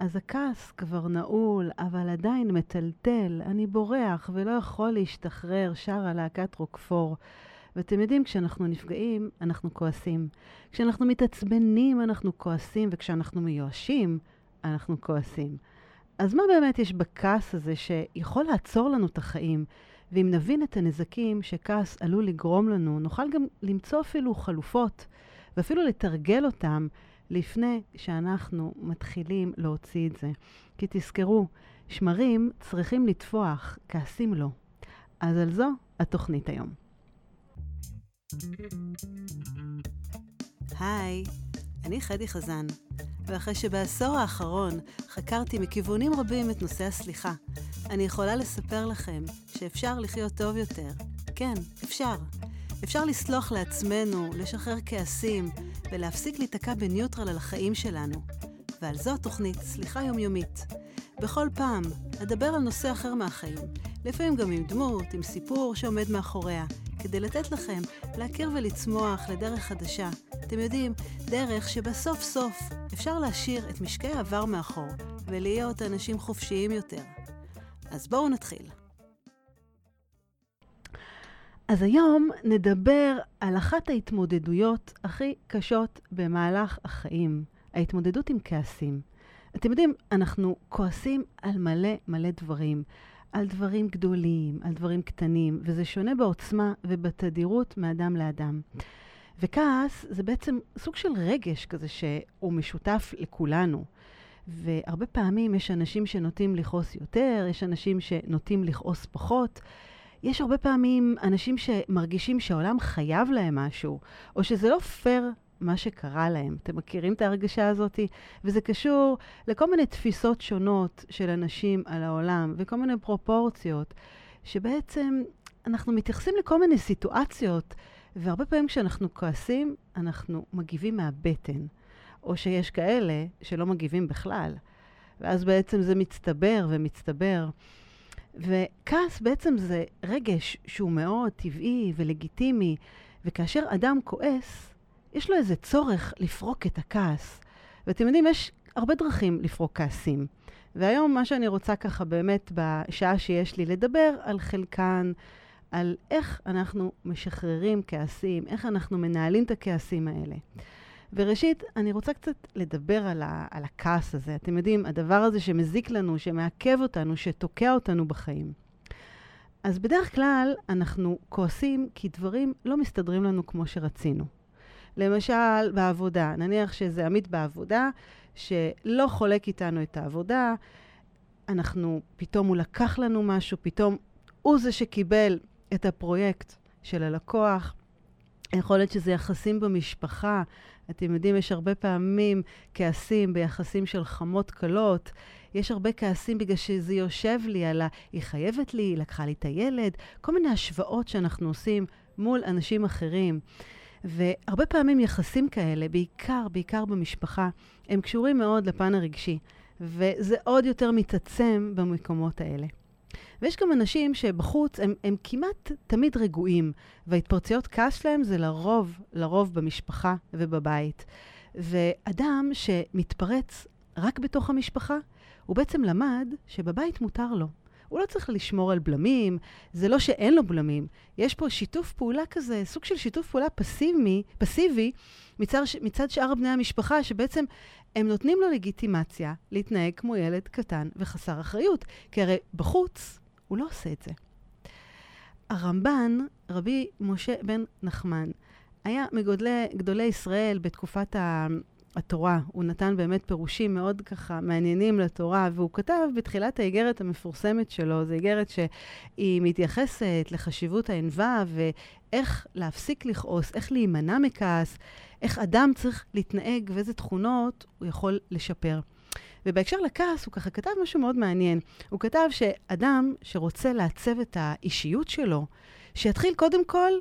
אז הכעס כבר נעול, אבל עדיין מטלטל, אני בורח ולא יכול להשתחרר, שרה להקת רוקפור. ואתם יודעים, כשאנחנו נפגעים, אנחנו כועסים. כשאנחנו מתעצבנים, אנחנו כועסים, וכשאנחנו מיואשים, אנחנו כועסים. אז מה באמת יש בכעס הזה שיכול לעצור לנו את החיים? ואם נבין את הנזקים שכעס עלול לגרום לנו, נוכל גם למצוא אפילו חלופות, ואפילו לתרגל אותם לפני שאנחנו מתחילים להוציא את זה. כי תזכרו, שמרים צריכים לטפוח, כעסים לא. אז על זו התוכנית היום. היי, אני חדי חזן, ואחרי שבעשור האחרון חקרתי מכיוונים רבים את נושא הסליחה, אני יכולה לספר לכם שאפשר לחיות טוב יותר. כן, אפשר. אפשר לסלוח לעצמנו, לשחרר כעסים, ולהפסיק להיתקע בניוטרל על החיים שלנו. ועל זו התוכנית, סליחה יומיומית. בכל פעם אדבר על נושא אחר מהחיים, לפעמים גם עם דמות, עם סיפור שעומד מאחוריה, כדי לתת לכם להכיר ולצמוח לדרך חדשה. אתם יודעים, דרך שבסוף סוף אפשר להשאיר את משקי העבר מאחור ולהיות אנשים חופשיים יותר. אז בואו נתחיל. אז היום נדבר על אחת ההתמודדויות הכי קשות במהלך החיים, ההתמודדות עם כעסים. אתם יודעים, אנחנו כועסים על מלא מלא דברים, על דברים גדולים, על דברים קטנים, וזה שונה בעוצמה ובתדירות מאדם לאדם. וכעס זה בעצם סוג של רגש כזה שהוא משותף לכולנו. והרבה פעמים יש אנשים שנוטים לכעוס יותר, יש אנשים שנוטים לכעוס פחות. יש הרבה פעמים אנשים שמרגישים שהעולם חייב להם משהו, או שזה לא פייר מה שקרה להם. אתם מכירים את ההרגשה הזאת? וזה קשור לכל מיני תפיסות שונות של אנשים על העולם, וכל מיני פרופורציות, שבעצם אנחנו מתייחסים לכל מיני סיטואציות, והרבה פעמים כשאנחנו כועסים, אנחנו מגיבים מהבטן. או שיש כאלה שלא מגיבים בכלל. ואז בעצם זה מצטבר ומצטבר. וכעס בעצם זה רגש שהוא מאוד טבעי ולגיטימי, וכאשר אדם כועס, יש לו איזה צורך לפרוק את הכעס. ואתם יודעים, יש הרבה דרכים לפרוק כעסים. והיום מה שאני רוצה ככה באמת בשעה שיש לי לדבר על חלקן, על איך אנחנו משחררים כעסים, איך אנחנו מנהלים את הכעסים האלה. וראשית, אני רוצה קצת לדבר על, ה, על הכעס הזה. אתם יודעים, הדבר הזה שמזיק לנו, שמעכב אותנו, שתוקע אותנו בחיים. אז בדרך כלל אנחנו כועסים כי דברים לא מסתדרים לנו כמו שרצינו. למשל, בעבודה, נניח שזה עמית בעבודה, שלא חולק איתנו את העבודה, אנחנו, פתאום הוא לקח לנו משהו, פתאום הוא זה שקיבל את הפרויקט של הלקוח. יכול להיות שזה יחסים במשפחה, אתם יודעים, יש הרבה פעמים כעסים ביחסים של חמות קלות. יש הרבה כעסים בגלל שזה יושב לי על ה... היא חייבת לי, היא לקחה לי את הילד, כל מיני השוואות שאנחנו עושים מול אנשים אחרים. והרבה פעמים יחסים כאלה, בעיקר, בעיקר במשפחה, הם קשורים מאוד לפן הרגשי, וזה עוד יותר מתעצם במקומות האלה. ויש גם אנשים שבחוץ הם, הם כמעט תמיד רגועים, וההתפרצויות כעס שלהם זה לרוב, לרוב במשפחה ובבית. ואדם שמתפרץ רק בתוך המשפחה, הוא בעצם למד שבבית מותר לו. הוא לא צריך לשמור על בלמים, זה לא שאין לו בלמים. יש פה שיתוף פעולה כזה, סוג של שיתוף פעולה פסיבי, פסיבי מצד, מצד שאר בני המשפחה, שבעצם הם נותנים לו לגיטימציה להתנהג כמו ילד קטן וחסר אחריות. כי הרי בחוץ הוא לא עושה את זה. הרמב"ן, רבי משה בן נחמן, היה מגדולי ישראל בתקופת התורה. הוא נתן באמת פירושים מאוד ככה מעניינים לתורה, והוא כתב בתחילת האיגרת המפורסמת שלו, זו איגרת שהיא מתייחסת לחשיבות הענווה ואיך להפסיק לכעוס, איך להימנע מכעס, איך אדם צריך להתנהג ואיזה תכונות הוא יכול לשפר. ובהקשר לכעס, הוא ככה כתב משהו מאוד מעניין. הוא כתב שאדם שרוצה לעצב את האישיות שלו, שיתחיל קודם כל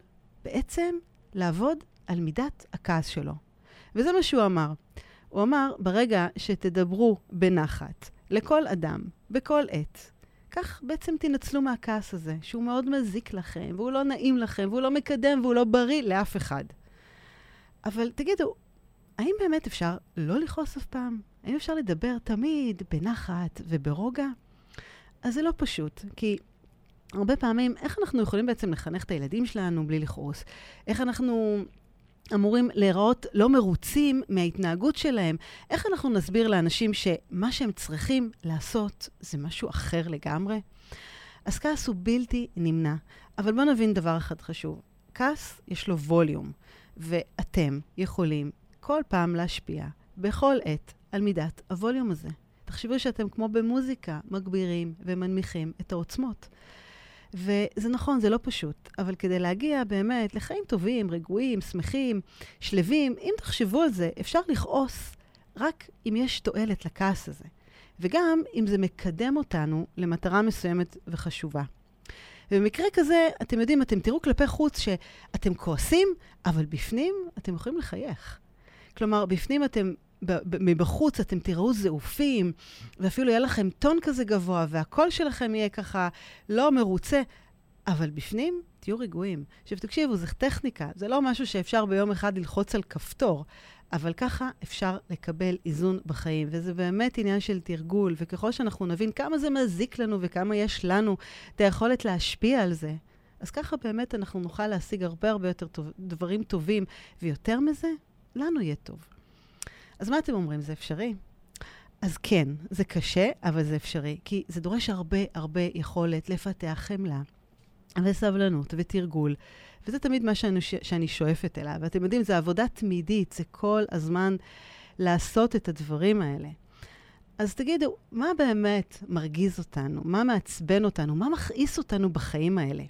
בעצם לעבוד על מידת הכעס שלו. וזה מה שהוא אמר. הוא אמר, ברגע שתדברו בנחת לכל אדם, בכל עת, כך בעצם תנצלו מהכעס הזה, שהוא מאוד מזיק לכם, והוא לא נעים לכם, והוא לא מקדם, והוא לא בריא לאף אחד. אבל תגידו, האם באמת אפשר לא לכעוס אף פעם? האם אפשר לדבר תמיד בנחת וברוגע? אז זה לא פשוט, כי הרבה פעמים, איך אנחנו יכולים בעצם לחנך את הילדים שלנו בלי לכעוס? איך אנחנו אמורים להיראות לא מרוצים מההתנהגות שלהם? איך אנחנו נסביר לאנשים שמה שהם צריכים לעשות זה משהו אחר לגמרי? אז כעס הוא בלתי נמנע, אבל בואו נבין דבר אחד חשוב. כעס יש לו ווליום, ואתם יכולים כל פעם להשפיע, בכל עת, על מידת הווליום הזה. תחשבו שאתם כמו במוזיקה, מגבירים ומנמיכים את העוצמות. וזה נכון, זה לא פשוט, אבל כדי להגיע באמת לחיים טובים, רגועים, שמחים, שלווים, אם תחשבו על זה, אפשר לכעוס רק אם יש תועלת לכעס הזה, וגם אם זה מקדם אותנו למטרה מסוימת וחשובה. ובמקרה כזה, אתם יודעים, אתם תראו כלפי חוץ שאתם כועסים, אבל בפנים אתם יכולים לחייך. כלומר, בפנים אתם מבחוץ אתם תראו זעופים, ואפילו יהיה לכם טון כזה גבוה, והקול שלכם יהיה ככה לא מרוצה, אבל בפנים תהיו רגועים. עכשיו תקשיבו, זו טכניקה, זה לא משהו שאפשר ביום אחד ללחוץ על כפתור, אבל ככה אפשר לקבל איזון בחיים, וזה באמת עניין של תרגול, וככל שאנחנו נבין כמה זה מזיק לנו וכמה יש לנו את היכולת להשפיע על זה, אז ככה באמת אנחנו נוכל להשיג הרבה הרבה יותר טוב, דברים טובים, ויותר מזה, לנו יהיה טוב. אז מה אתם אומרים, זה אפשרי? אז כן, זה קשה, אבל זה אפשרי, כי זה דורש הרבה הרבה יכולת לפתח חמלה וסבלנות ותרגול, וזה תמיד מה שאני, שאני שואפת אליו. ואתם יודעים, זו עבודה תמידית, זה כל הזמן לעשות את הדברים האלה. אז תגידו, מה באמת מרגיז אותנו? מה מעצבן אותנו? מה מכעיס אותנו בחיים האלה?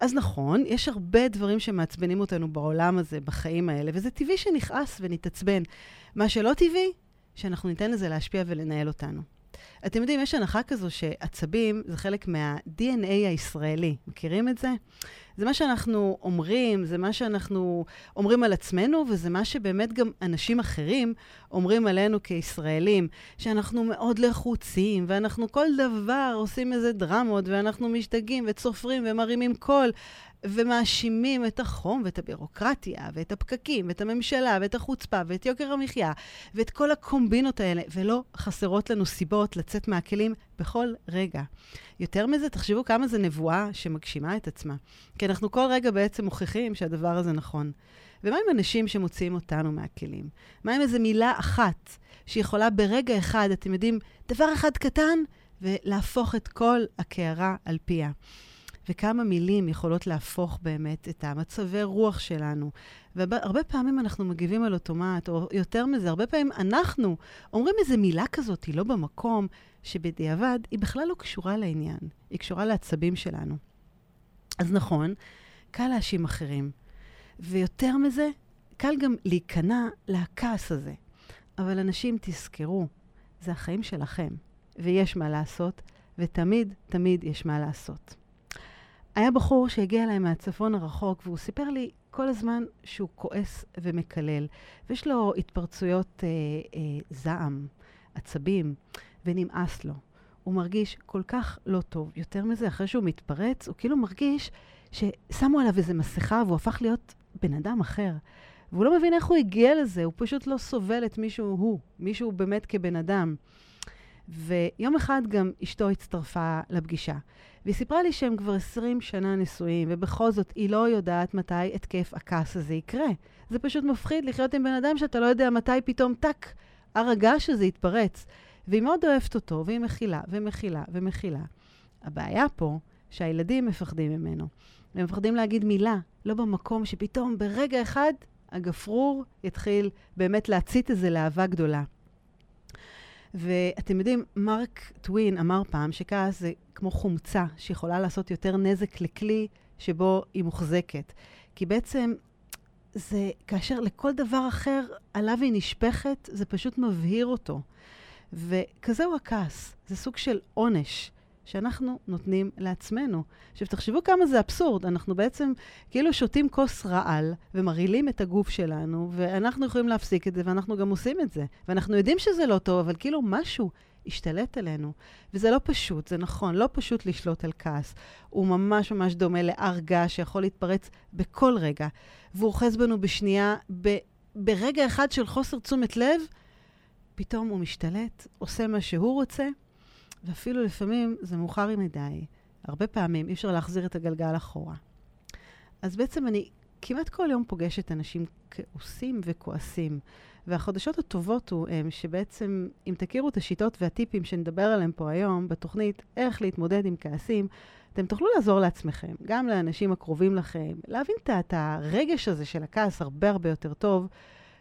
אז נכון, יש הרבה דברים שמעצבנים אותנו בעולם הזה, בחיים האלה, וזה טבעי שנכעס ונתעצבן. מה שלא טבעי, שאנחנו ניתן לזה להשפיע ולנהל אותנו. אתם יודעים, יש הנחה כזו שעצבים זה חלק מה-DNA הישראלי. מכירים את זה? זה מה שאנחנו אומרים, זה מה שאנחנו אומרים על עצמנו, וזה מה שבאמת גם אנשים אחרים אומרים עלינו כישראלים, שאנחנו מאוד לחוצים, ואנחנו כל דבר עושים איזה דרמות, ואנחנו משתגעים וצופרים ומרימים קול. ומאשימים את החום ואת הבירוקרטיה ואת הפקקים ואת הממשלה ואת החוצפה ואת יוקר המחיה ואת כל הקומבינות האלה, ולא חסרות לנו סיבות לצאת מהכלים בכל רגע. יותר מזה, תחשבו כמה זה נבואה שמגשימה את עצמה. כי אנחנו כל רגע בעצם מוכיחים שהדבר הזה נכון. ומה עם אנשים שמוציאים אותנו מהכלים? מה עם איזו מילה אחת שיכולה ברגע אחד, אתם יודעים, דבר אחד קטן, ולהפוך את כל הקערה על פיה? וכמה מילים יכולות להפוך באמת את המצבי רוח שלנו. והרבה פעמים אנחנו מגיבים על אוטומט, או יותר מזה, הרבה פעמים אנחנו אומרים איזו מילה כזאת, היא לא במקום, שבדיעבד היא בכלל לא קשורה לעניין, היא קשורה לעצבים שלנו. אז נכון, קל להאשים אחרים. ויותר מזה, קל גם להיכנע לכעס הזה. אבל אנשים, תזכרו, זה החיים שלכם, ויש מה לעשות, ותמיד, תמיד יש מה לעשות. היה בחור שהגיע אליי מהצפון הרחוק, והוא סיפר לי כל הזמן שהוא כועס ומקלל, ויש לו התפרצויות אה, אה, זעם, עצבים, ונמאס לו. הוא מרגיש כל כך לא טוב. יותר מזה, אחרי שהוא מתפרץ, הוא כאילו מרגיש ששמו עליו איזו מסכה והוא הפך להיות בן אדם אחר. והוא לא מבין איך הוא הגיע לזה, הוא פשוט לא סובל את מישהו הוא, מישהו באמת כבן אדם. ויום אחד גם אשתו הצטרפה לפגישה. והיא סיפרה לי שהם כבר 20 שנה נשואים, ובכל זאת היא לא יודעת מתי התקף הכעס הזה יקרה. זה פשוט מפחיד לחיות עם בן אדם שאתה לא יודע מתי פתאום טאק, הר הגעש הזה יתפרץ. והיא מאוד אוהבת אותו, והיא מכילה, ומכילה, ומכילה. הבעיה פה, שהילדים מפחדים ממנו. הם מפחדים להגיד מילה, לא במקום שפתאום ברגע אחד הגפרור יתחיל באמת להצית איזה להבה גדולה. ואתם יודעים, מרק טווין אמר פעם שכעס זה כמו חומצה שיכולה לעשות יותר נזק לכלי שבו היא מוחזקת. כי בעצם זה כאשר לכל דבר אחר עליו היא נשפכת, זה פשוט מבהיר אותו. וכזהו הכעס, זה סוג של עונש. שאנחנו נותנים לעצמנו. עכשיו, תחשבו כמה זה אבסורד. אנחנו בעצם כאילו שותים כוס רעל ומרעילים את הגוף שלנו, ואנחנו יכולים להפסיק את זה, ואנחנו גם עושים את זה. ואנחנו יודעים שזה לא טוב, אבל כאילו משהו השתלט עלינו. וזה לא פשוט, זה נכון, לא פשוט לשלוט על כעס. הוא ממש ממש דומה להר שיכול להתפרץ בכל רגע, והוא אוחז בנו בשנייה, ב- ברגע אחד של חוסר תשומת לב, פתאום הוא משתלט, עושה מה שהוא רוצה, ואפילו לפעמים זה מאוחר מדי. הרבה פעמים אי אפשר להחזיר את הגלגל אחורה. אז בעצם אני כמעט כל יום פוגשת אנשים כעוסים וכועסים. והחדשות הטובות הוא הם שבעצם, אם תכירו את השיטות והטיפים שנדבר עליהם פה היום בתוכנית, איך להתמודד עם כעסים, אתם תוכלו לעזור לעצמכם, גם לאנשים הקרובים לכם, להבין את הרגש הזה של הכעס הרבה הרבה יותר טוב,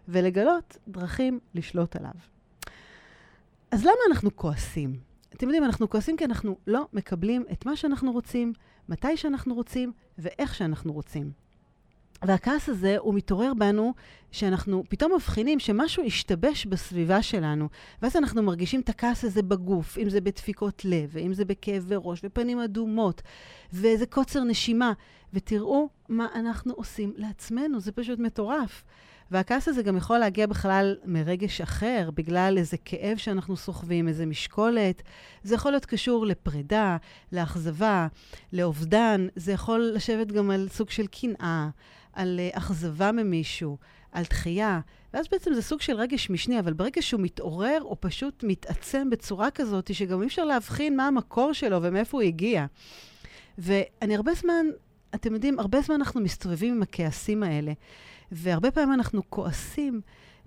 ולגלות דרכים לשלוט עליו. אז למה אנחנו כועסים? אתם יודעים, אנחנו כועסים כי אנחנו לא מקבלים את מה שאנחנו רוצים, מתי שאנחנו רוצים ואיך שאנחנו רוצים. והכעס הזה, הוא מתעורר בנו שאנחנו פתאום מבחינים שמשהו השתבש בסביבה שלנו, ואז אנחנו מרגישים את הכעס הזה בגוף, אם זה בדפיקות לב, ואם זה בכאבי ראש, ופנים אדומות, ואיזה קוצר נשימה, ותראו מה אנחנו עושים לעצמנו, זה פשוט מטורף. והכעס הזה גם יכול להגיע בכלל מרגש אחר, בגלל איזה כאב שאנחנו סוחבים, איזה משקולת. זה יכול להיות קשור לפרידה, לאכזבה, לאובדן, זה יכול לשבת גם על סוג של קנאה. על uh, אכזבה ממישהו, על דחייה, ואז בעצם זה סוג של רגש משני, אבל ברגע שהוא מתעורר, הוא פשוט מתעצם בצורה כזאת, שגם אי אפשר להבחין מה המקור שלו ומאיפה הוא הגיע. ואני הרבה זמן, אתם יודעים, הרבה זמן אנחנו מסתובבים עם הכעסים האלה, והרבה פעמים אנחנו כועסים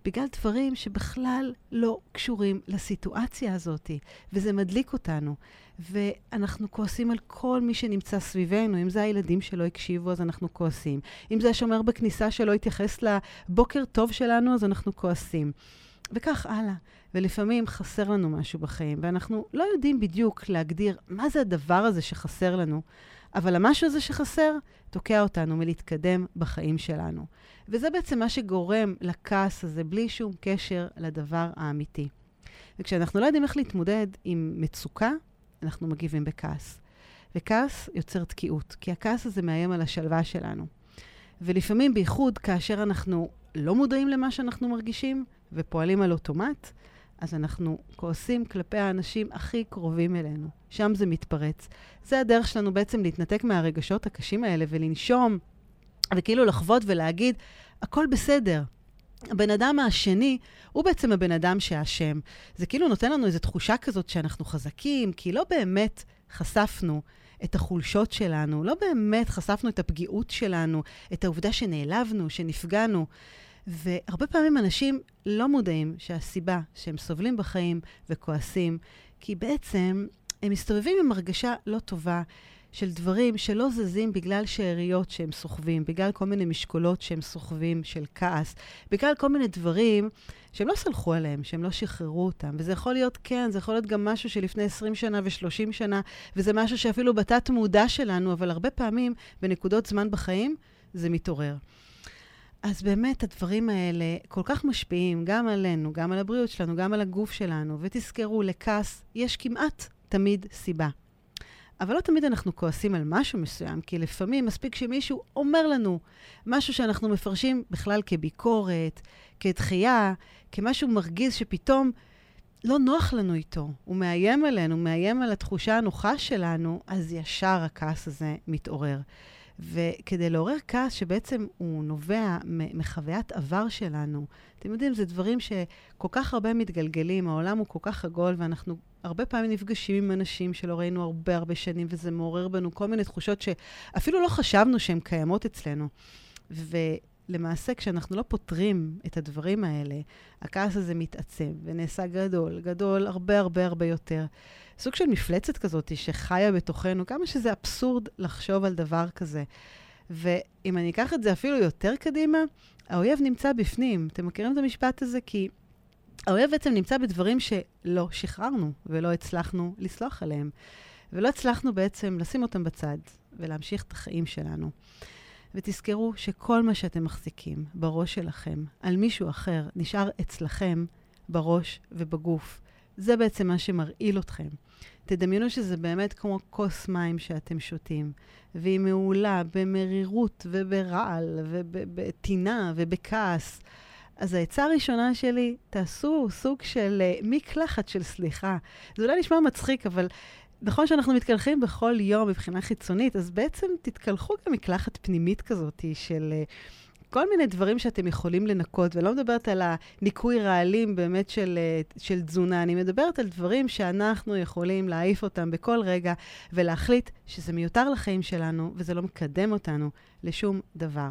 בגלל דברים שבכלל לא קשורים לסיטואציה הזאת, וזה מדליק אותנו. ואנחנו כועסים על כל מי שנמצא סביבנו. אם זה הילדים שלא הקשיבו, אז אנחנו כועסים. אם זה השומר בכניסה שלא התייחס לבוקר טוב שלנו, אז אנחנו כועסים. וכך הלאה. ולפעמים חסר לנו משהו בחיים, ואנחנו לא יודעים בדיוק להגדיר מה זה הדבר הזה שחסר לנו, אבל המשהו הזה שחסר תוקע אותנו מלהתקדם בחיים שלנו. וזה בעצם מה שגורם לכעס הזה, בלי שום קשר לדבר האמיתי. וכשאנחנו לא יודעים איך להתמודד עם מצוקה, אנחנו מגיבים בכעס. וכעס יוצר תקיעות, כי הכעס הזה מאיים על השלווה שלנו. ולפעמים, בייחוד כאשר אנחנו לא מודעים למה שאנחנו מרגישים ופועלים על אוטומט, אז אנחנו כועסים כלפי האנשים הכי קרובים אלינו. שם זה מתפרץ. זה הדרך שלנו בעצם להתנתק מהרגשות הקשים האלה ולנשום, וכאילו לחוות ולהגיד, הכל בסדר. הבן אדם השני הוא בעצם הבן אדם שאשם. זה כאילו נותן לנו איזו תחושה כזאת שאנחנו חזקים, כי לא באמת חשפנו את החולשות שלנו, לא באמת חשפנו את הפגיעות שלנו, את העובדה שנעלבנו, שנפגענו. והרבה פעמים אנשים לא מודעים שהסיבה שהם סובלים בחיים וכועסים, כי בעצם הם מסתובבים עם הרגשה לא טובה של דברים שלא זזים בגלל שאריות שהם סוחבים, בגלל כל מיני משקולות שהם סוחבים של כעס, בגלל כל מיני דברים שהם לא סלחו עליהם, שהם לא שחררו אותם. וזה יכול להיות, כן, זה יכול להיות גם משהו שלפני 20 שנה ו-30 שנה, וזה משהו שאפילו בתת-מודע שלנו, אבל הרבה פעמים, בנקודות זמן בחיים, זה מתעורר. אז באמת, הדברים האלה כל כך משפיעים גם עלינו, גם על הבריאות שלנו, גם על הגוף שלנו. ותזכרו, לכעס יש כמעט תמיד סיבה. אבל לא תמיד אנחנו כועסים על משהו מסוים, כי לפעמים מספיק שמישהו אומר לנו משהו שאנחנו מפרשים בכלל כביקורת, כדחייה, כמשהו מרגיז שפתאום לא נוח לנו איתו. הוא מאיים עלינו, מאיים על התחושה הנוחה שלנו, אז ישר הכעס הזה מתעורר. וכדי לעורר כעס שבעצם הוא נובע מחוויית עבר שלנו, אתם יודעים, זה דברים שכל כך הרבה מתגלגלים, העולם הוא כל כך עגול, ואנחנו הרבה פעמים נפגשים עם אנשים שלא ראינו הרבה הרבה שנים, וזה מעורר בנו כל מיני תחושות שאפילו לא חשבנו שהן קיימות אצלנו. ולמעשה, כשאנחנו לא פותרים את הדברים האלה, הכעס הזה מתעצם ונעשה גדול, גדול הרבה הרבה הרבה יותר. סוג של מפלצת כזאת שחיה בתוכנו, כמה שזה אבסורד לחשוב על דבר כזה. ואם אני אקח את זה אפילו יותר קדימה, האויב נמצא בפנים. אתם מכירים את המשפט הזה? כי האויב בעצם נמצא בדברים שלא שחררנו ולא הצלחנו לסלוח עליהם. ולא הצלחנו בעצם לשים אותם בצד ולהמשיך את החיים שלנו. ותזכרו שכל מה שאתם מחזיקים בראש שלכם על מישהו אחר נשאר אצלכם בראש ובגוף. זה בעצם מה שמרעיל אתכם. תדמיינו שזה באמת כמו כוס מים שאתם שותים, והיא מעולה במרירות וברעל ובטינה ובכעס. אז העצה הראשונה שלי, תעשו סוג של uh, מקלחת של סליחה. זה אולי נשמע מצחיק, אבל נכון שאנחנו מתקלחים בכל יום מבחינה חיצונית, אז בעצם תתקלחו גם מקלחת פנימית כזאת של uh, כל מיני דברים שאתם יכולים לנקות, ולא מדברת על הניקוי רעלים באמת של, אה, של תזונה, אני מדברת על דברים שאנחנו יכולים להעיף אותם בכל רגע ולהחליט שזה מיותר לחיים שלנו וזה לא מקדם אותנו לשום דבר.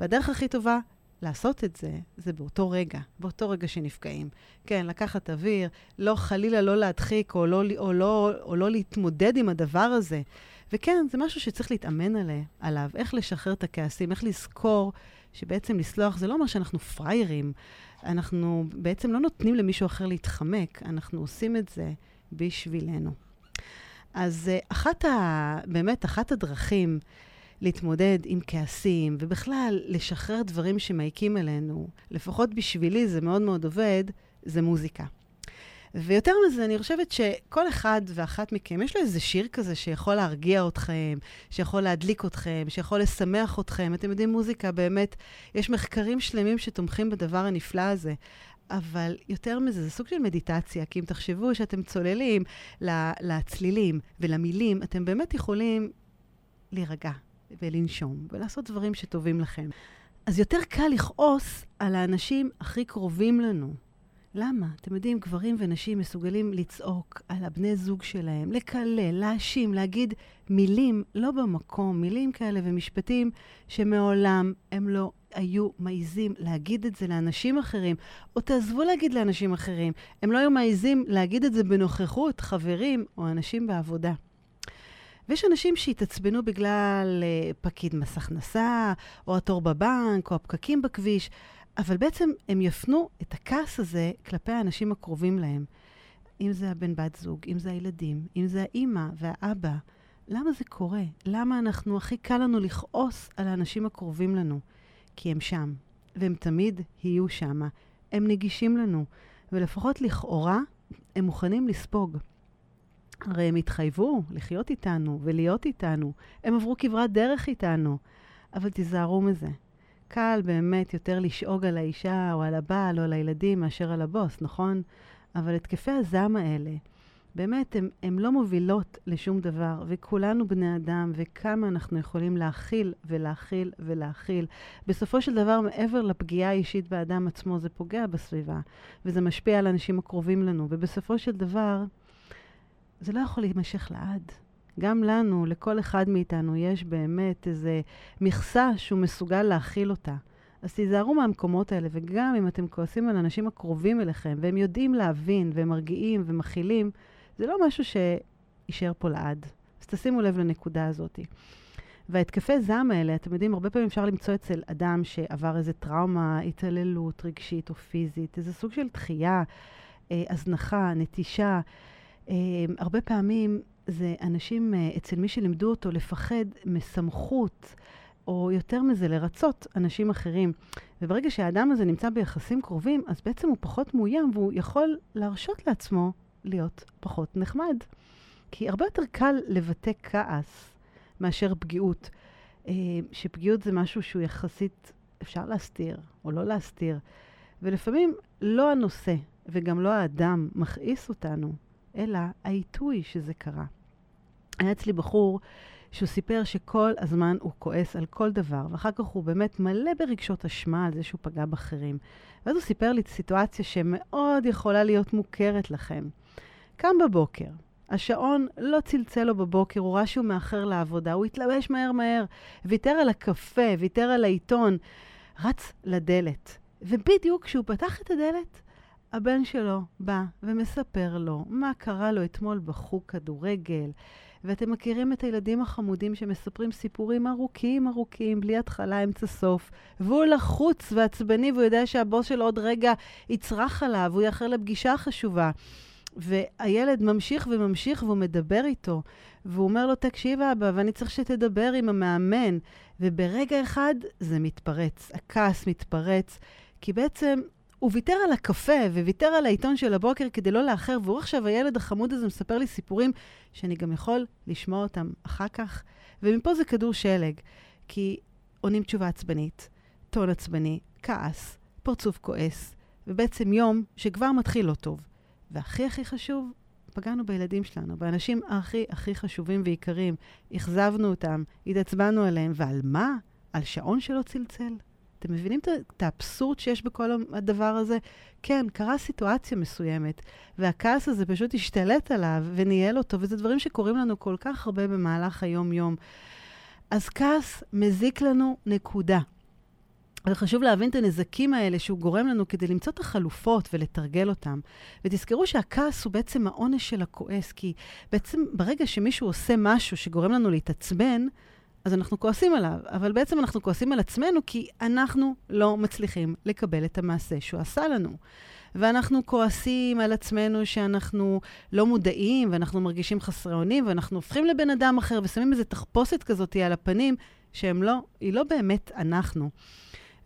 והדרך הכי טובה לעשות את זה, זה באותו רגע, באותו רגע שנפגעים. כן, לקחת אוויר, לא חלילה לא להדחיק או לא, או לא, או לא להתמודד עם הדבר הזה. וכן, זה משהו שצריך להתאמן עליה, עליו, איך לשחרר את הכעסים, איך לזכור שבעצם לסלוח זה לא אומר שאנחנו פראיירים. אנחנו בעצם לא נותנים למישהו אחר להתחמק, אנחנו עושים את זה בשבילנו. אז אה, אחת ה... באמת, אחת הדרכים להתמודד עם כעסים, ובכלל לשחרר דברים שמעיקים עלינו, לפחות בשבילי זה מאוד מאוד עובד, זה מוזיקה. ויותר מזה, אני חושבת שכל אחד ואחת מכם, יש לו איזה שיר כזה שיכול להרגיע אתכם, שיכול להדליק אתכם, שיכול לשמח אתכם. אתם יודעים, מוזיקה באמת, יש מחקרים שלמים שתומכים בדבר הנפלא הזה. אבל יותר מזה, זה סוג של מדיטציה, כי אם תחשבו שאתם צוללים לצלילים ולמילים, אתם באמת יכולים להירגע ולנשום ולעשות דברים שטובים לכם. אז יותר קל לכעוס על האנשים הכי קרובים לנו. למה? אתם יודעים, גברים ונשים מסוגלים לצעוק על הבני זוג שלהם, לקלל, להאשים, להגיד מילים לא במקום, מילים כאלה ומשפטים שמעולם הם לא היו מעיזים להגיד את זה לאנשים אחרים, או תעזבו להגיד לאנשים אחרים, הם לא היו מעיזים להגיד את זה בנוכחות חברים או אנשים בעבודה. ויש אנשים שהתעצבנו בגלל uh, פקיד מס הכנסה, או התור בבנק, או הפקקים בכביש. אבל בעצם הם יפנו את הכעס הזה כלפי האנשים הקרובים להם. אם זה הבן בת זוג, אם זה הילדים, אם זה האימא והאבא. למה זה קורה? למה אנחנו, הכי קל לנו לכעוס על האנשים הקרובים לנו? כי הם שם, והם תמיד יהיו שם. הם נגישים לנו, ולפחות לכאורה, הם מוכנים לספוג. הרי הם התחייבו לחיות איתנו ולהיות איתנו. הם עברו כברת דרך איתנו. אבל תיזהרו מזה. קל באמת יותר לשאוג על האישה או על הבעל או על הילדים מאשר על הבוס, נכון? אבל התקפי הזעם האלה, באמת, הן לא מובילות לשום דבר, וכולנו בני אדם, וכמה אנחנו יכולים להכיל ולהכיל ולהכיל. בסופו של דבר, מעבר לפגיעה האישית באדם עצמו, זה פוגע בסביבה, וזה משפיע על האנשים הקרובים לנו, ובסופו של דבר, זה לא יכול להימשך לעד. גם לנו, לכל אחד מאיתנו, יש באמת איזה מכסה שהוא מסוגל להכיל אותה. אז תיזהרו מהמקומות האלה, וגם אם אתם כועסים על אנשים הקרובים אליכם, והם יודעים להבין, והם מרגיעים ומכילים, זה לא משהו שיישאר פה לעד. אז תשימו לב לנקודה הזאת. וההתקפי זעם האלה, אתם יודעים, הרבה פעמים אפשר למצוא אצל אדם שעבר איזה טראומה, התעללות רגשית או פיזית, איזה סוג של דחייה, אה, הזנחה, נטישה. אה, הרבה פעמים זה אנשים, אה, אצל מי שלימדו אותו לפחד מסמכות, או יותר מזה, לרצות אנשים אחרים. וברגע שהאדם הזה נמצא ביחסים קרובים, אז בעצם הוא פחות מאוים, והוא יכול להרשות לעצמו להיות פחות נחמד. כי הרבה יותר קל לבטא כעס מאשר פגיעות. אה, שפגיעות זה משהו שהוא יחסית אפשר להסתיר או לא להסתיר. ולפעמים לא הנושא וגם לא האדם מכעיס אותנו, אלא העיתוי שזה קרה. היה אצלי בחור שהוא סיפר שכל הזמן הוא כועס על כל דבר, ואחר כך הוא באמת מלא ברגשות אשמה על זה שהוא פגע באחרים. ואז הוא סיפר לי סיטואציה שמאוד יכולה להיות מוכרת לכם. קם בבוקר, השעון לא צלצל לו בבוקר, הוא ראה שהוא מאחר לעבודה, הוא התלבש מהר מהר, ויתר על הקפה, ויתר על העיתון, רץ לדלת. ובדיוק כשהוא פתח את הדלת, הבן שלו בא ומספר לו מה קרה לו אתמול בחוג כדורגל, ואתם מכירים את הילדים החמודים שמספרים סיפורים ארוכים ארוכים, בלי התחלה, אמצע, סוף, והוא לחוץ ועצבני, והוא יודע שהבוס שלו עוד רגע יצרח עליו, הוא יאחר לפגישה חשובה. והילד ממשיך וממשיך והוא מדבר איתו, והוא אומר לו, תקשיב אבא, ואני צריך שתדבר עם המאמן. וברגע אחד זה מתפרץ, הכעס מתפרץ, כי בעצם הוא ויתר על הקפה וויתר על העיתון של הבוקר כדי לא לאחר, והוא עכשיו, הילד החמוד הזה מספר לי סיפורים שאני גם יכול לשמוע אותם אחר כך. ומפה זה כדור שלג, כי עונים תשובה עצבנית, טון עצבני, כעס, פרצוף כועס, ובעצם יום שכבר מתחיל לא טוב. והכי הכי חשוב, פגענו בילדים שלנו, באנשים הכי הכי חשובים ויקרים. אכזבנו אותם, התעצבנו עליהם, ועל מה? על שעון שלא צלצל? אתם מבינים את האבסורד שיש בכל הדבר הזה? כן, קרה סיטואציה מסוימת, והכעס הזה פשוט השתלט עליו וניהל אותו, וזה דברים שקורים לנו כל כך הרבה במהלך היום-יום. אז כעס מזיק לנו, נקודה. וחשוב להבין את הנזקים האלה שהוא גורם לנו כדי למצוא את החלופות ולתרגל אותם. ותזכרו שהכעס הוא בעצם העונש של הכועס, כי בעצם ברגע שמישהו עושה משהו שגורם לנו להתעצבן, אז אנחנו כועסים עליו, אבל בעצם אנחנו כועסים על עצמנו כי אנחנו לא מצליחים לקבל את המעשה שהוא עשה לנו. ואנחנו כועסים על עצמנו שאנחנו לא מודעים, ואנחנו מרגישים חסרי אונים, ואנחנו הופכים לבן אדם אחר ושמים איזו תחפושת כזאת על הפנים, שהם לא, היא לא באמת אנחנו.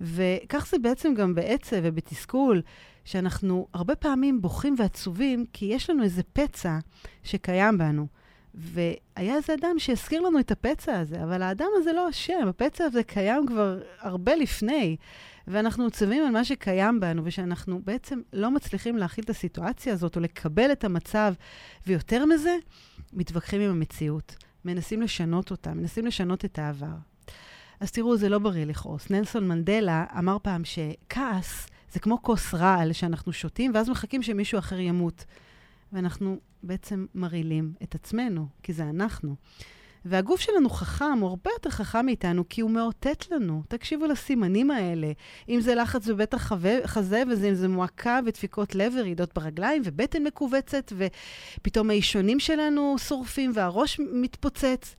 וכך זה בעצם גם בעצב ובתסכול, שאנחנו הרבה פעמים בוכים ועצובים, כי יש לנו איזה פצע שקיים בנו. והיה איזה אדם שהזכיר לנו את הפצע הזה, אבל האדם הזה לא אשם, הפצע הזה קיים כבר הרבה לפני, ואנחנו עוצבים על מה שקיים בנו, ושאנחנו בעצם לא מצליחים להכיל את הסיטואציה הזאת, או לקבל את המצב, ויותר מזה, מתווכחים עם המציאות, מנסים לשנות אותה, מנסים לשנות את העבר. אז תראו, זה לא בריא לכעוס. נלסון מנדלה אמר פעם שכעס זה כמו כוס רעל שאנחנו שותים, ואז מחכים שמישהו אחר ימות. ואנחנו בעצם מרעילים את עצמנו, כי זה אנחנו. והגוף שלנו חכם, הוא הרבה יותר חכם מאיתנו, כי הוא מאותת לנו. תקשיבו לסימנים האלה. אם זה לחץ בבית החזה, ואם זה מועקה ודפיקות לב ורעידות ברגליים, ובטן מכווצת, ופתאום האישונים שלנו שורפים והראש מתפוצץ.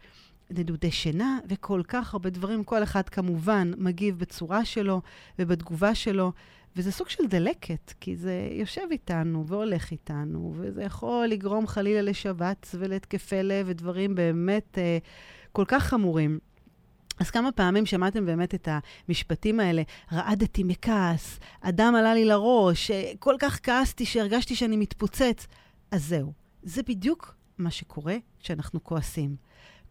נדודי שינה וכל כך הרבה דברים. כל אחד כמובן מגיב בצורה שלו ובתגובה שלו, וזה סוג של דלקת, כי זה יושב איתנו והולך איתנו, וזה יכול לגרום חלילה לשבץ ולהתקפי לב ודברים באמת אה, כל כך חמורים. אז כמה פעמים שמעתם באמת את המשפטים האלה, רעדתי מכעס, אדם עלה לי לראש, אה, כל כך כעסתי שהרגשתי שאני מתפוצץ. אז זהו, זה בדיוק מה שקורה כשאנחנו כועסים.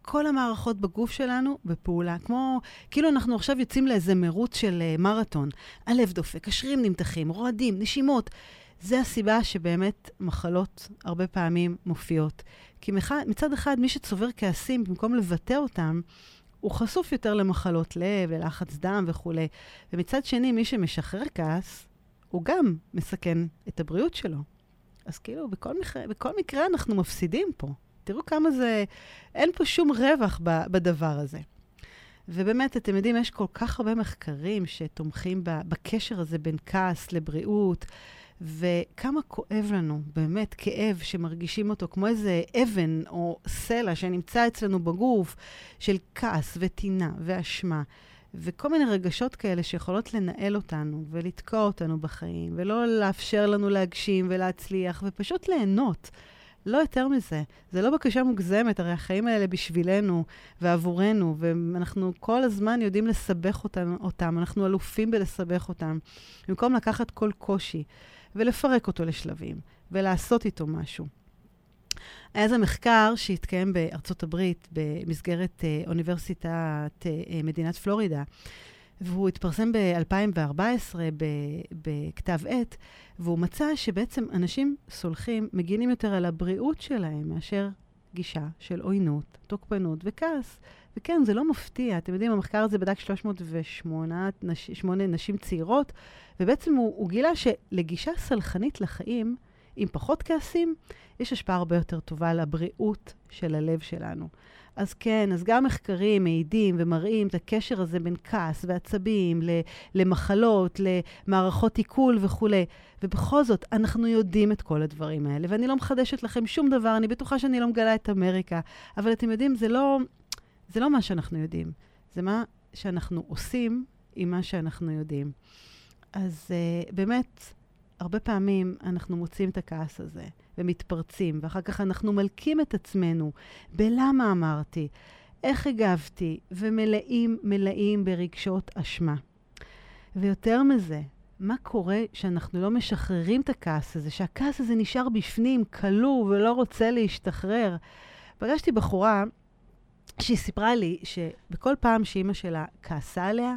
כל המערכות בגוף שלנו בפעולה. כמו, כאילו אנחנו עכשיו יוצאים לאיזה מרוץ של uh, מרתון. הלב דופק, השרירים נמתחים, רועדים, נשימות. זה הסיבה שבאמת מחלות הרבה פעמים מופיעות. כי. מצד אחד, מי שצובר כעסים, במקום לבטא אותם, הוא חשוף יותר למחלות לב ולחץ דם וכולי. ומצד שני, מי שמשחרר כעס, הוא גם מסכן את הבריאות שלו. אז כאילו, בכל, מח... בכל מקרה אנחנו מפסידים פה. תראו כמה זה, אין פה שום רווח בדבר הזה. ובאמת, אתם יודעים, יש כל כך הרבה מחקרים שתומכים בקשר הזה בין כעס לבריאות, וכמה כואב לנו, באמת, כאב שמרגישים אותו כמו איזה אבן או סלע שנמצא אצלנו בגוף, של כעס וטינה ואשמה. וכל מיני רגשות כאלה שיכולות לנהל אותנו ולתקוע אותנו בחיים, ולא לאפשר לנו להגשים ולהצליח, ופשוט ליהנות. לא יותר מזה. זה לא בקשה מוגזמת, הרי החיים האלה בשבילנו ועבורנו, ואנחנו כל הזמן יודעים לסבך אותם, אותם, אנחנו אלופים בלסבך אותם. במקום לקחת כל קושי ולפרק אותו לשלבים, ולעשות איתו משהו. היה איזה מחקר שהתקיים בארצות הברית במסגרת אה, אוניברסיטת אה, מדינת פלורידה, והוא התפרסם ב-2014 בכתב עת, והוא מצא שבעצם אנשים סולחים, מגינים יותר על הבריאות שלהם מאשר גישה של עוינות, תוקפנות וכעס. וכן, זה לא מפתיע. אתם יודעים, המחקר הזה בדק 308 נש, נשים צעירות, ובעצם הוא, הוא גילה שלגישה סלחנית לחיים, עם פחות כעסים, יש השפעה הרבה יותר טובה לבריאות של הלב שלנו. אז כן, אז גם מחקרים מעידים ומראים את הקשר הזה בין כעס ועצבים למחלות, למערכות עיכול וכולי. ובכל זאת, אנחנו יודעים את כל הדברים האלה, ואני לא מחדשת לכם שום דבר, אני בטוחה שאני לא מגלה את אמריקה, אבל אתם יודעים, זה לא, זה לא מה שאנחנו יודעים, זה מה שאנחנו עושים עם מה שאנחנו יודעים. אז uh, באמת, הרבה פעמים אנחנו מוצאים את הכעס הזה ומתפרצים, ואחר כך אנחנו מלקים את עצמנו בלמה אמרתי, איך הגבתי, ומלאים מלאים ברגשות אשמה. ויותר מזה, מה קורה שאנחנו לא משחררים את הכעס הזה, שהכעס הזה נשאר בפנים, כלוא ולא רוצה להשתחרר? פגשתי בחורה שהיא סיפרה לי שבכל פעם שאימא שלה כעסה עליה,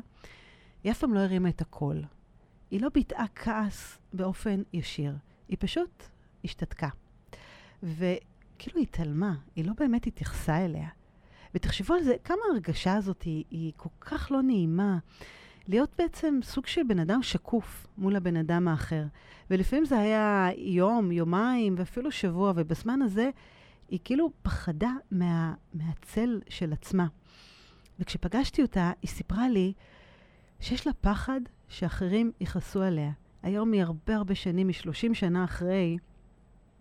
היא אף פעם לא הרימה את הקול. היא לא ביטאה כעס באופן ישיר, היא פשוט השתתקה. וכאילו היא התעלמה, היא לא באמת התייחסה אליה. ותחשבו על זה, כמה ההרגשה הזאת היא, היא כל כך לא נעימה. להיות בעצם סוג של בן אדם שקוף מול הבן אדם האחר. ולפעמים זה היה יום, יומיים ואפילו שבוע, ובזמן הזה היא כאילו פחדה מה, מהצל של עצמה. וכשפגשתי אותה, היא סיפרה לי שיש לה פחד שאחרים יכעסו עליה. היום היא הרבה הרבה שנים, מ-30 שנה אחרי,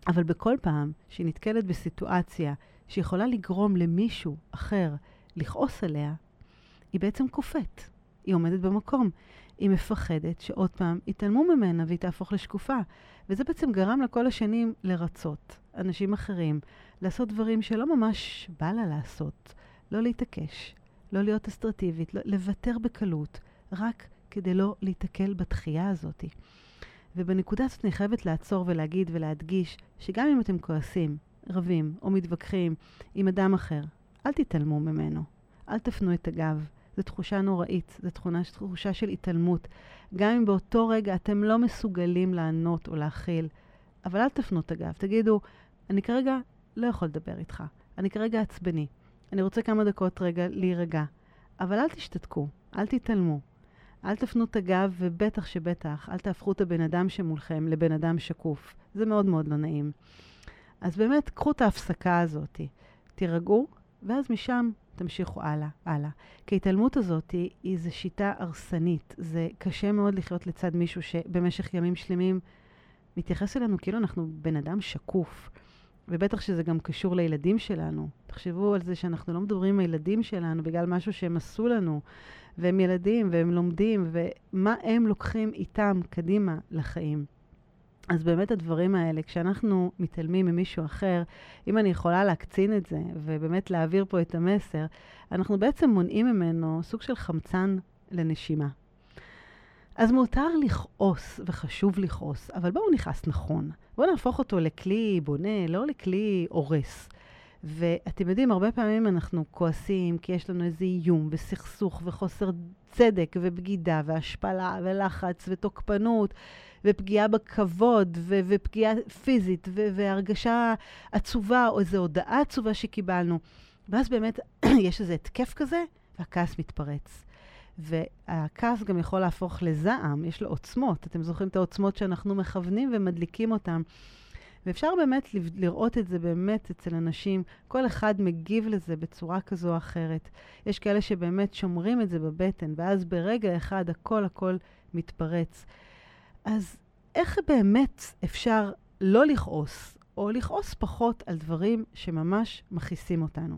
אבל בכל פעם שהיא נתקלת בסיטואציה שיכולה לגרום למישהו אחר לכעוס עליה, היא בעצם קופאת. היא עומדת במקום. היא מפחדת שעוד פעם יתעלמו ממנה והיא תהפוך לשקופה. וזה בעצם גרם לה כל השנים לרצות אנשים אחרים, לעשות דברים שלא ממש בא לה לעשות. לא להתעקש, לא להיות אסטרטיבית, לא, לוותר בקלות, רק כדי לא להיתקל בתחייה הזאת. ובנקודה הזאת אני חייבת לעצור ולהגיד ולהדגיש שגם אם אתם כועסים, רבים או מתווכחים עם אדם אחר, אל תתעלמו ממנו. אל תפנו את הגב. זו תחושה נוראית, זו תחושה, תחושה של התעלמות. גם אם באותו רגע אתם לא מסוגלים לענות או להכיל, אבל אל תפנו את הגב. תגידו, אני כרגע לא יכול לדבר איתך. אני כרגע עצבני. אני רוצה כמה דקות רגע להירגע. אבל אל תשתתקו, אל תתעלמו. אל תפנו את הגב, ובטח שבטח, אל תהפכו את הבן אדם שמולכם לבן אדם שקוף. זה מאוד מאוד לא נעים. אז באמת, קחו את ההפסקה הזאת, תירגעו, ואז משם תמשיכו הלאה, הלאה. כי ההתעלמות הזאת היא, איזו שיטה הרסנית. זה קשה מאוד לחיות לצד מישהו שבמשך ימים שלמים מתייחס אלינו כאילו אנחנו בן אדם שקוף. ובטח שזה גם קשור לילדים שלנו. תחשבו על זה שאנחנו לא מדברים עם הילדים שלנו בגלל משהו שהם עשו לנו, והם ילדים והם לומדים, ומה הם לוקחים איתם קדימה לחיים. אז באמת הדברים האלה, כשאנחנו מתעלמים ממישהו אחר, אם אני יכולה להקצין את זה ובאמת להעביר פה את המסר, אנחנו בעצם מונעים ממנו סוג של חמצן לנשימה. אז מותר לכעוס, וחשוב לכעוס, אבל בואו נכעס נכון. בואו נהפוך אותו לכלי בונה, לא לכלי הורס. ואתם יודעים, הרבה פעמים אנחנו כועסים כי יש לנו איזה איום וסכסוך וחוסר צדק ובגידה והשפלה ולחץ ותוקפנות ופגיעה בכבוד ו- ופגיעה פיזית ו- והרגשה עצובה או איזו הודעה עצובה שקיבלנו. ואז באמת יש איזה התקף כזה והכעס מתפרץ. והכעס גם יכול להפוך לזעם, יש לו עוצמות. אתם זוכרים את העוצמות שאנחנו מכוונים ומדליקים אותן. ואפשר באמת לראות את זה באמת אצל אנשים, כל אחד מגיב לזה בצורה כזו או אחרת. יש כאלה שבאמת שומרים את זה בבטן, ואז ברגע אחד הכל הכל מתפרץ. אז איך באמת אפשר לא לכעוס, או לכעוס פחות על דברים שממש מכעיסים אותנו?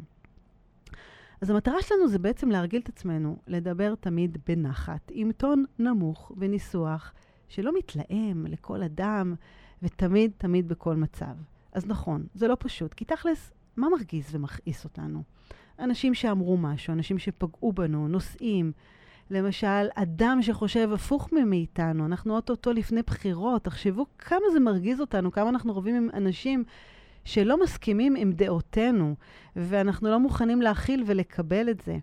אז המטרה שלנו זה בעצם להרגיל את עצמנו לדבר תמיד בנחת, עם טון נמוך וניסוח שלא מתלהם לכל אדם, ותמיד תמיד בכל מצב. אז נכון, זה לא פשוט, כי תכלס, מה מרגיז ומכעיס אותנו? אנשים שאמרו משהו, אנשים שפגעו בנו, נוסעים. למשל, אדם שחושב הפוך מאיתנו, אנחנו אוטוטו לפני בחירות, תחשבו כמה זה מרגיז אותנו, כמה אנחנו רבים עם אנשים שלא מסכימים עם דעותינו, ואנחנו לא מוכנים להכיל ולקבל את זה.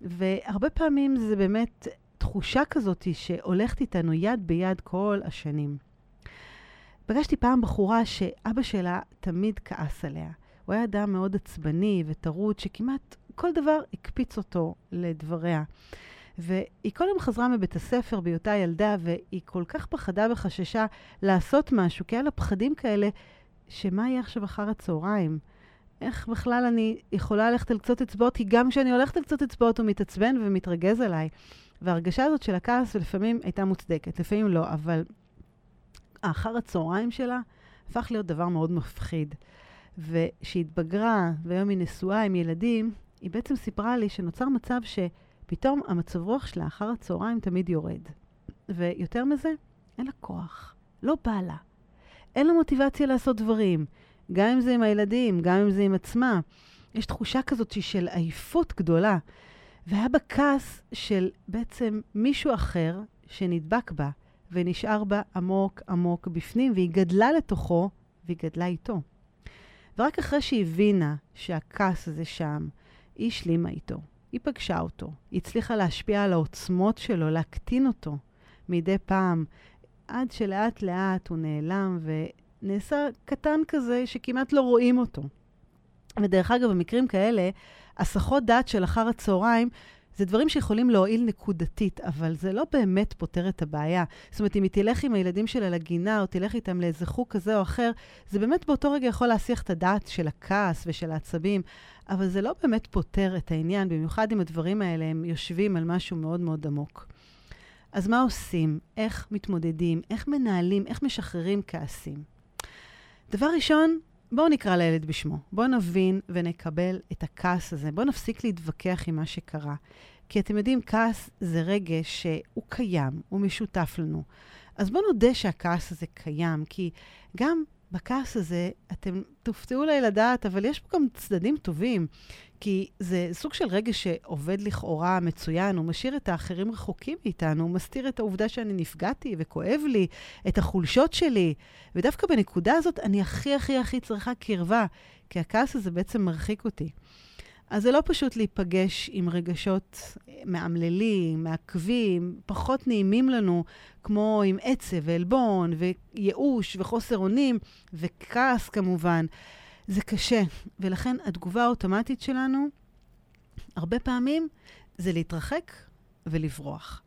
והרבה פעמים זה באמת תחושה כזאת שהולכת איתנו יד ביד כל השנים. פגשתי פעם בחורה שאבא שלה תמיד כעס עליה. הוא היה אדם מאוד עצבני וטרוד, שכמעט כל דבר הקפיץ אותו לדבריה. והיא כל יום חזרה מבית הספר בהיותה ילדה, והיא כל כך פחדה וחששה לעשות משהו, כי היה לה פחדים כאלה, שמה יהיה עכשיו אחר הצהריים? איך בכלל אני יכולה ללכת על קצות אצבעות? כי גם כשאני הולכת על קצות אצבעות הוא מתעצבן ומתרגז עליי. וההרגשה הזאת של הכעס לפעמים הייתה מוצדקת, לפעמים לא, אבל האחר הצהריים שלה הפך להיות דבר מאוד מפחיד. וכשהתבגרה, והיום היא נשואה עם ילדים, היא בעצם סיפרה לי שנוצר מצב שפתאום המצב רוח שלה אחר הצהריים תמיד יורד. ויותר מזה, אין לה כוח, לא בא לה. אין לה מוטיבציה לעשות דברים, גם אם זה עם הילדים, גם אם זה עם עצמה. יש תחושה כזאת של עייפות גדולה. והיה בה כעס של בעצם מישהו אחר שנדבק בה, ונשאר בה עמוק עמוק בפנים, והיא גדלה לתוכו, והיא גדלה איתו. ורק אחרי שהיא הבינה שהכעס הזה שם, היא השלימה איתו. היא פגשה אותו, היא הצליחה להשפיע על העוצמות שלו, להקטין אותו מדי פעם, עד שלאט לאט הוא נעלם ונעשה קטן כזה שכמעט לא רואים אותו. ודרך אגב, במקרים כאלה, הסחות דעת של אחר הצהריים זה דברים שיכולים להועיל נקודתית, אבל זה לא באמת פותר את הבעיה. זאת אומרת, אם היא תלך עם הילדים שלה לגינה, או תלך איתם לאיזה חוג כזה או אחר, זה באמת באותו רגע יכול להסיח את הדעת של הכעס ושל העצבים, אבל זה לא באמת פותר את העניין, במיוחד אם הדברים האלה הם יושבים על משהו מאוד מאוד עמוק. אז מה עושים? איך מתמודדים? איך מנהלים? איך משחררים כעסים? דבר ראשון, בואו נקרא לילד בשמו. בואו נבין ונקבל את הכעס הזה. בואו נפסיק להתווכח עם מה שקרה. כי אתם יודעים, כעס זה רגש שהוא קיים, הוא משותף לנו. אז בואו נודה שהכעס הזה קיים, כי גם בכעס הזה, אתם תופתעו אולי לדעת, אבל יש פה גם צדדים טובים. כי זה סוג של רגש שעובד לכאורה מצוין, הוא משאיר את האחרים רחוקים מאיתנו, הוא מסתיר את העובדה שאני נפגעתי וכואב לי, את החולשות שלי. ודווקא בנקודה הזאת אני הכי הכי הכי צריכה קרבה, כי הכעס הזה בעצם מרחיק אותי. אז זה לא פשוט להיפגש עם רגשות מאמללים, מעכבים, פחות נעימים לנו, כמו עם עצב ועלבון וייאוש וחוסר אונים וכעס כמובן. זה קשה, ולכן התגובה האוטומטית שלנו, הרבה פעמים, זה להתרחק ולברוח.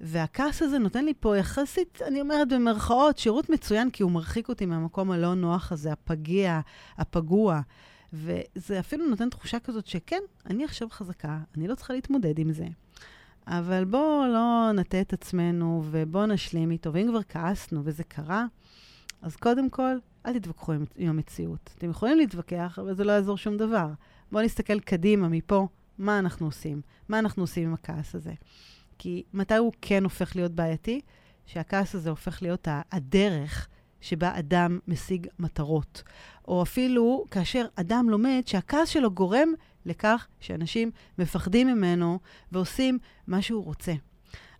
והכעס הזה נותן לי פה יחסית, אני אומרת במרכאות, שירות מצוין, כי הוא מרחיק אותי מהמקום הלא נוח הזה, הפגיע, הפגוע. וזה אפילו נותן תחושה כזאת שכן, אני עכשיו חזקה, אני לא צריכה להתמודד עם זה. אבל בואו לא נטה את עצמנו ובואו נשלים איתו. ואם כבר כעסנו וזה קרה, אז קודם כל, אל תתווכחו עם, עם המציאות. אתם יכולים להתווכח, אבל זה לא יעזור שום דבר. בואו נסתכל קדימה, מפה, מה אנחנו עושים? מה אנחנו עושים עם הכעס הזה? כי מתי הוא כן הופך להיות בעייתי? שהכעס הזה הופך להיות הדרך שבה אדם משיג מטרות. או אפילו כאשר אדם לומד שהכעס שלו גורם לכך שאנשים מפחדים ממנו ועושים מה שהוא רוצה.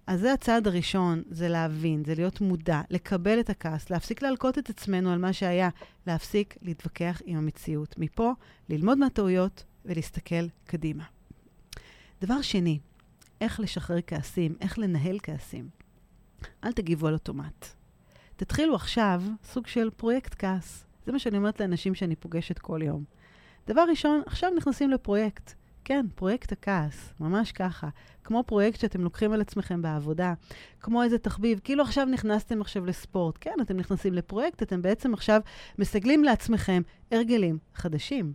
אז זה הצעד הראשון, זה להבין, זה להיות מודע, לקבל את הכעס, להפסיק להלקות את עצמנו על מה שהיה, להפסיק להתווכח עם המציאות. מפה, ללמוד מהטעויות ולהסתכל קדימה. דבר שני, איך לשחרר כעסים, איך לנהל כעסים. אל תגיבו על אוטומט. תתחילו עכשיו סוג של פרויקט כעס. זה מה שאני אומרת לאנשים שאני פוגשת כל יום. דבר ראשון, עכשיו נכנסים לפרויקט. כן, פרויקט הכעס, ממש ככה. כמו פרויקט שאתם לוקחים על עצמכם בעבודה, כמו איזה תחביב, כאילו עכשיו נכנסתם עכשיו לספורט. כן, אתם נכנסים לפרויקט, אתם בעצם עכשיו מסגלים לעצמכם הרגלים חדשים.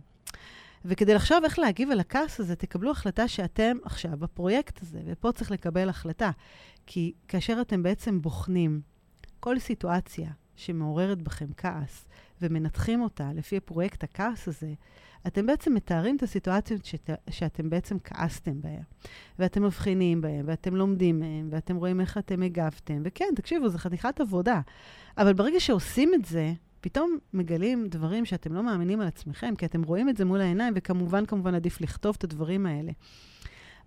וכדי לחשוב איך להגיב על הכעס הזה, תקבלו החלטה שאתם עכשיו בפרויקט הזה, ופה צריך לקבל החלטה. כי כאשר אתם בעצם בוחנים כל סיטואציה שמעוררת בכם כעס, ומנתחים אותה לפי פרויקט הכעס הזה, אתם בעצם מתארים את הסיטואציות שת, שאתם בעצם כעסתם בהן, ואתם מבחינים בהן, ואתם לומדים מהן, ואתם רואים איך אתם הגבתם. וכן, תקשיבו, זו חתיכת עבודה. אבל ברגע שעושים את זה, פתאום מגלים דברים שאתם לא מאמינים על עצמכם, כי אתם רואים את זה מול העיניים, וכמובן, כמובן עדיף לכתוב את הדברים האלה.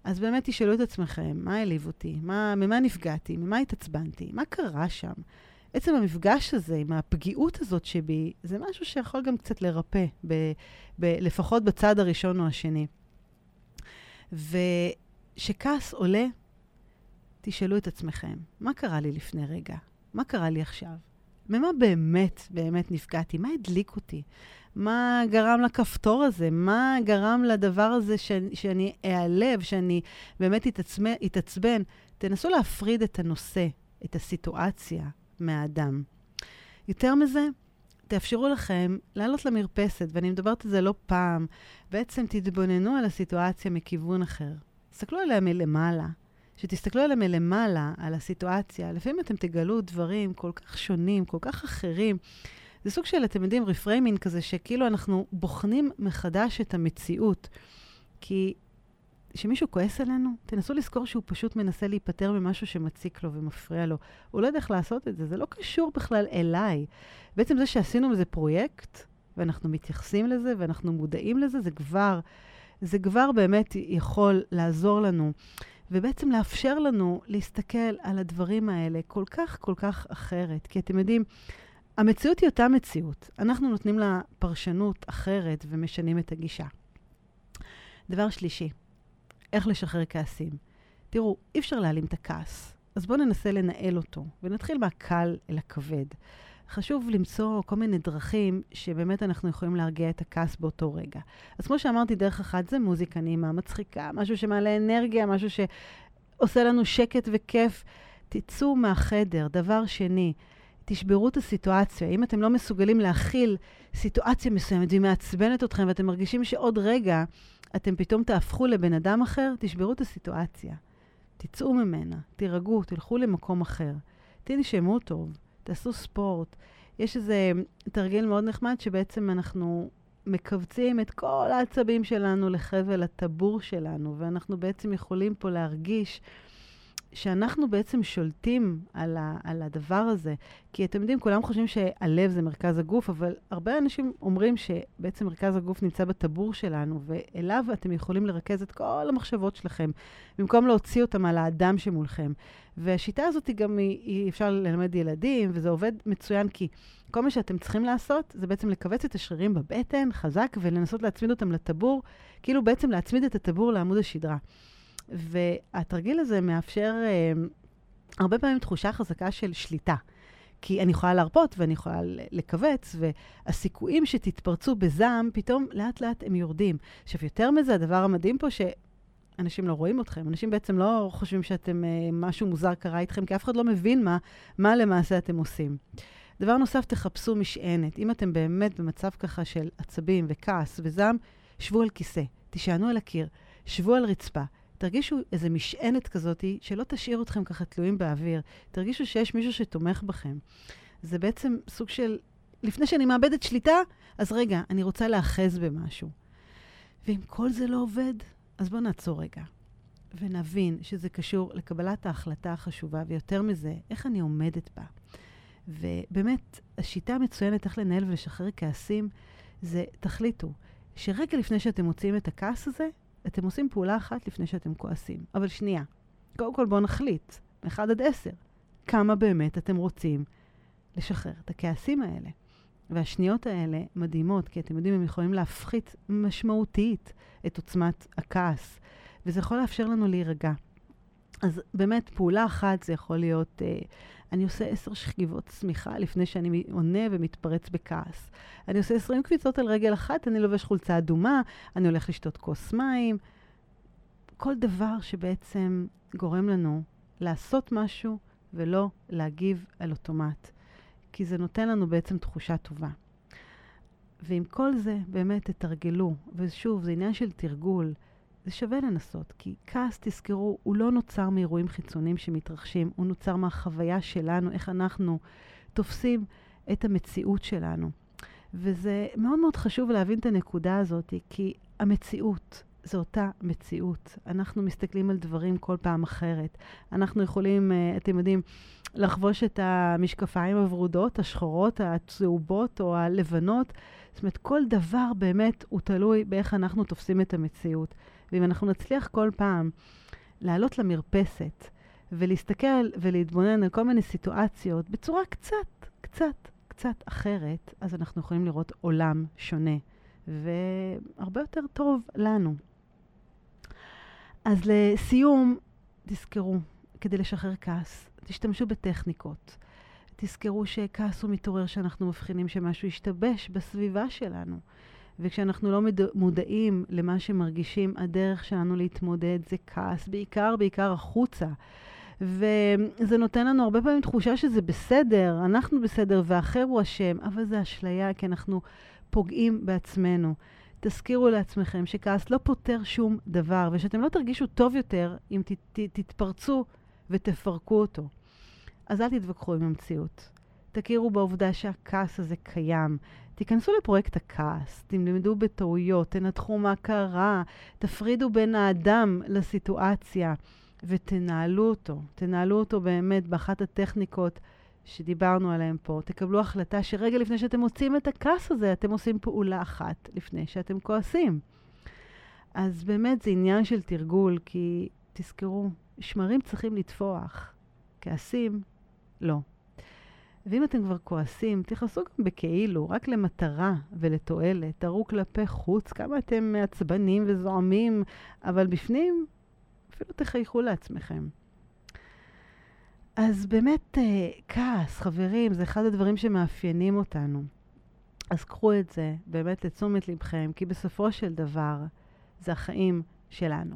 אז באמת תשאלו את עצמכם, מה העליב אותי? מה, ממה נפגעתי? ממה התעצבנתי? מה קרה שם? עצם המפגש הזה עם הפגיעות הזאת שבי, זה משהו שיכול גם קצת לרפא, ב, ב, לפחות בצד הראשון או השני. וכשכעס עולה, תשאלו את עצמכם, מה קרה לי לפני רגע? מה קרה לי עכשיו? ממה באמת, באמת נפגעתי? מה הדליק אותי? מה גרם לכפתור הזה? מה גרם לדבר הזה ש, שאני אעלב, שאני באמת אתעצבן? תנסו להפריד את הנושא, את הסיטואציה, מהאדם. יותר מזה, תאפשרו לכם לעלות למרפסת, ואני מדברת על זה לא פעם, בעצם תתבוננו על הסיטואציה מכיוון אחר. תסתכלו עליה מלמעלה. שתסתכלו עליה מלמעלה, על הסיטואציה, לפעמים אתם תגלו דברים כל כך שונים, כל כך אחרים. זה סוג של, אתם יודעים, reframing כזה, שכאילו אנחנו בוחנים מחדש את המציאות. כי כשמישהו כועס עלינו, תנסו לזכור שהוא פשוט מנסה להיפטר ממשהו שמציק לו ומפריע לו. הוא לא יודע איך לעשות את זה, זה לא קשור בכלל אליי. בעצם זה שעשינו איזה פרויקט, ואנחנו מתייחסים לזה, ואנחנו מודעים לזה, זה כבר, זה כבר באמת יכול לעזור לנו. ובעצם לאפשר לנו להסתכל על הדברים האלה כל כך כל כך אחרת. כי אתם יודעים, המציאות היא אותה מציאות. אנחנו נותנים לה פרשנות אחרת ומשנים את הגישה. דבר שלישי, איך לשחרר כעסים. תראו, אי אפשר להעלים את הכעס, אז בואו ננסה לנהל אותו, ונתחיל מהקל אל הכבד. חשוב למצוא כל מיני דרכים שבאמת אנחנו יכולים להרגיע את הכעס באותו רגע. אז כמו שאמרתי, דרך אחת זה מוזיקה נעימה, מצחיקה, משהו שמעלה אנרגיה, משהו שעושה לנו שקט וכיף. תצאו מהחדר. דבר שני, תשברו את הסיטואציה. אם אתם לא מסוגלים להכיל סיטואציה מסוימת והיא מעצבנת אתכם ואתם מרגישים שעוד רגע אתם פתאום תהפכו לבן אדם אחר, תשברו את הסיטואציה. תצאו ממנה, תירגעו, תלכו למקום אחר. תנשמו טוב, תעשו ספורט. יש איזה תרגיל מאוד נחמד שבעצם אנחנו מכווצים את כל העצבים שלנו לחבל הטבור שלנו, ואנחנו בעצם יכולים פה להרגיש שאנחנו בעצם שולטים על, ה, על הדבר הזה. כי אתם יודעים, כולם חושבים שהלב זה מרכז הגוף, אבל הרבה אנשים אומרים שבעצם מרכז הגוף נמצא בטבור שלנו, ואליו אתם יכולים לרכז את כל המחשבות שלכם, במקום להוציא אותם על האדם שמולכם. והשיטה הזאת היא גם, היא, היא אפשר ללמד ילדים, וזה עובד מצוין, כי כל מה שאתם צריכים לעשות זה בעצם לכווץ את השרירים בבטן חזק ולנסות להצמיד אותם לטבור, כאילו בעצם להצמיד את הטבור לעמוד השדרה. והתרגיל הזה מאפשר אה, הרבה פעמים תחושה חזקה של שליטה. כי אני יכולה להרפות ואני יכולה לכווץ, והסיכויים שתתפרצו בזעם, פתאום לאט לאט הם יורדים. עכשיו, יותר מזה, הדבר המדהים פה, שאנשים לא רואים אתכם. אנשים בעצם לא חושבים שאתם, אה, משהו מוזר קרה איתכם, כי אף אחד לא מבין מה, מה למעשה אתם עושים. דבר נוסף, תחפשו משענת. אם אתם באמת במצב ככה של עצבים וכעס וזעם, שבו על כיסא, תישענו על הקיר, שבו על רצפה, תרגישו איזו משענת כזאת, שלא תשאיר אתכם ככה תלויים באוויר. תרגישו שיש מישהו שתומך בכם. זה בעצם סוג של, לפני שאני מאבדת שליטה, אז רגע, אני רוצה להאחז במשהו. ואם כל זה לא עובד, אז בואו נעצור רגע. ונבין שזה קשור לקבלת ההחלטה החשובה, ויותר מזה, איך אני עומדת בה. ובאמת, השיטה המצוינת איך לנהל ולשחרר כעסים, זה תחליטו שרגע לפני שאתם מוציאים את הכעס הזה, אתם עושים פעולה אחת לפני שאתם כועסים. אבל שנייה, קודם כל בואו נחליט, מ-1 עד 10, כמה באמת אתם רוצים לשחרר את הכעסים האלה. והשניות האלה מדהימות, כי אתם יודעים, הם יכולים להפחית משמעותית את עוצמת הכעס, וזה יכול לאפשר לנו להירגע. אז באמת, פעולה אחת זה יכול להיות, אה, אני עושה עשר שכיבות צמיחה לפני שאני עונה ומתפרץ בכעס. אני עושה עשרים קפיצות על רגל אחת, אני לובש חולצה אדומה, אני הולך לשתות כוס מים. כל דבר שבעצם גורם לנו לעשות משהו ולא להגיב על אוטומט. כי זה נותן לנו בעצם תחושה טובה. ועם כל זה, באמת תתרגלו. ושוב, זה עניין של תרגול. זה שווה לנסות, כי כעס, תזכרו, הוא לא נוצר מאירועים חיצוניים שמתרחשים, הוא נוצר מהחוויה שלנו, איך אנחנו תופסים את המציאות שלנו. וזה מאוד מאוד חשוב להבין את הנקודה הזאת, כי המציאות זו אותה מציאות. אנחנו מסתכלים על דברים כל פעם אחרת. אנחנו יכולים, אה, אתם יודעים, לחבוש את המשקפיים הוורודות, השחורות, הצהובות או הלבנות. זאת אומרת, כל דבר באמת הוא תלוי באיך אנחנו תופסים את המציאות. ואם אנחנו נצליח כל פעם לעלות למרפסת ולהסתכל ולהתבונן על כל מיני סיטואציות בצורה קצת, קצת, קצת אחרת, אז אנחנו יכולים לראות עולם שונה והרבה יותר טוב לנו. אז לסיום, תזכרו, כדי לשחרר כעס, תשתמשו בטכניקות. תזכרו שכעס הוא מתעורר שאנחנו מבחינים שמשהו השתבש בסביבה שלנו. וכשאנחנו לא מודעים למה שמרגישים, הדרך שלנו להתמודד זה כעס, בעיקר, בעיקר החוצה. וזה נותן לנו הרבה פעמים תחושה שזה בסדר, אנחנו בסדר והאחר הוא אשם, אבל זה אשליה, כי אנחנו פוגעים בעצמנו. תזכירו לעצמכם שכעס לא פותר שום דבר, ושאתם לא תרגישו טוב יותר אם ת, ת, תתפרצו ותפרקו אותו. אז אל תתווכחו עם המציאות. תכירו בעובדה שהכעס הזה קיים, תיכנסו לפרויקט הכעס, תלמדו בטעויות, תנתחו מה קרה, תפרידו בין האדם לסיטואציה ותנהלו אותו. תנהלו אותו באמת באחת הטכניקות שדיברנו עליהן פה. תקבלו החלטה שרגע לפני שאתם מוצאים את הכעס הזה, אתם עושים פעולה אחת לפני שאתם כועסים. אז באמת זה עניין של תרגול, כי תזכרו, שמרים צריכים לטפוח, כעסים, לא. ואם אתם כבר כועסים, תכעסו גם בכאילו, רק למטרה ולתועלת. תראו כלפי חוץ כמה אתם מעצבנים וזועמים, אבל בפנים אפילו תחייכו לעצמכם. אז באמת, אה, כעס, חברים, זה אחד הדברים שמאפיינים אותנו. אז קחו את זה באמת לתשומת לבכם, כי בסופו של דבר זה החיים שלנו.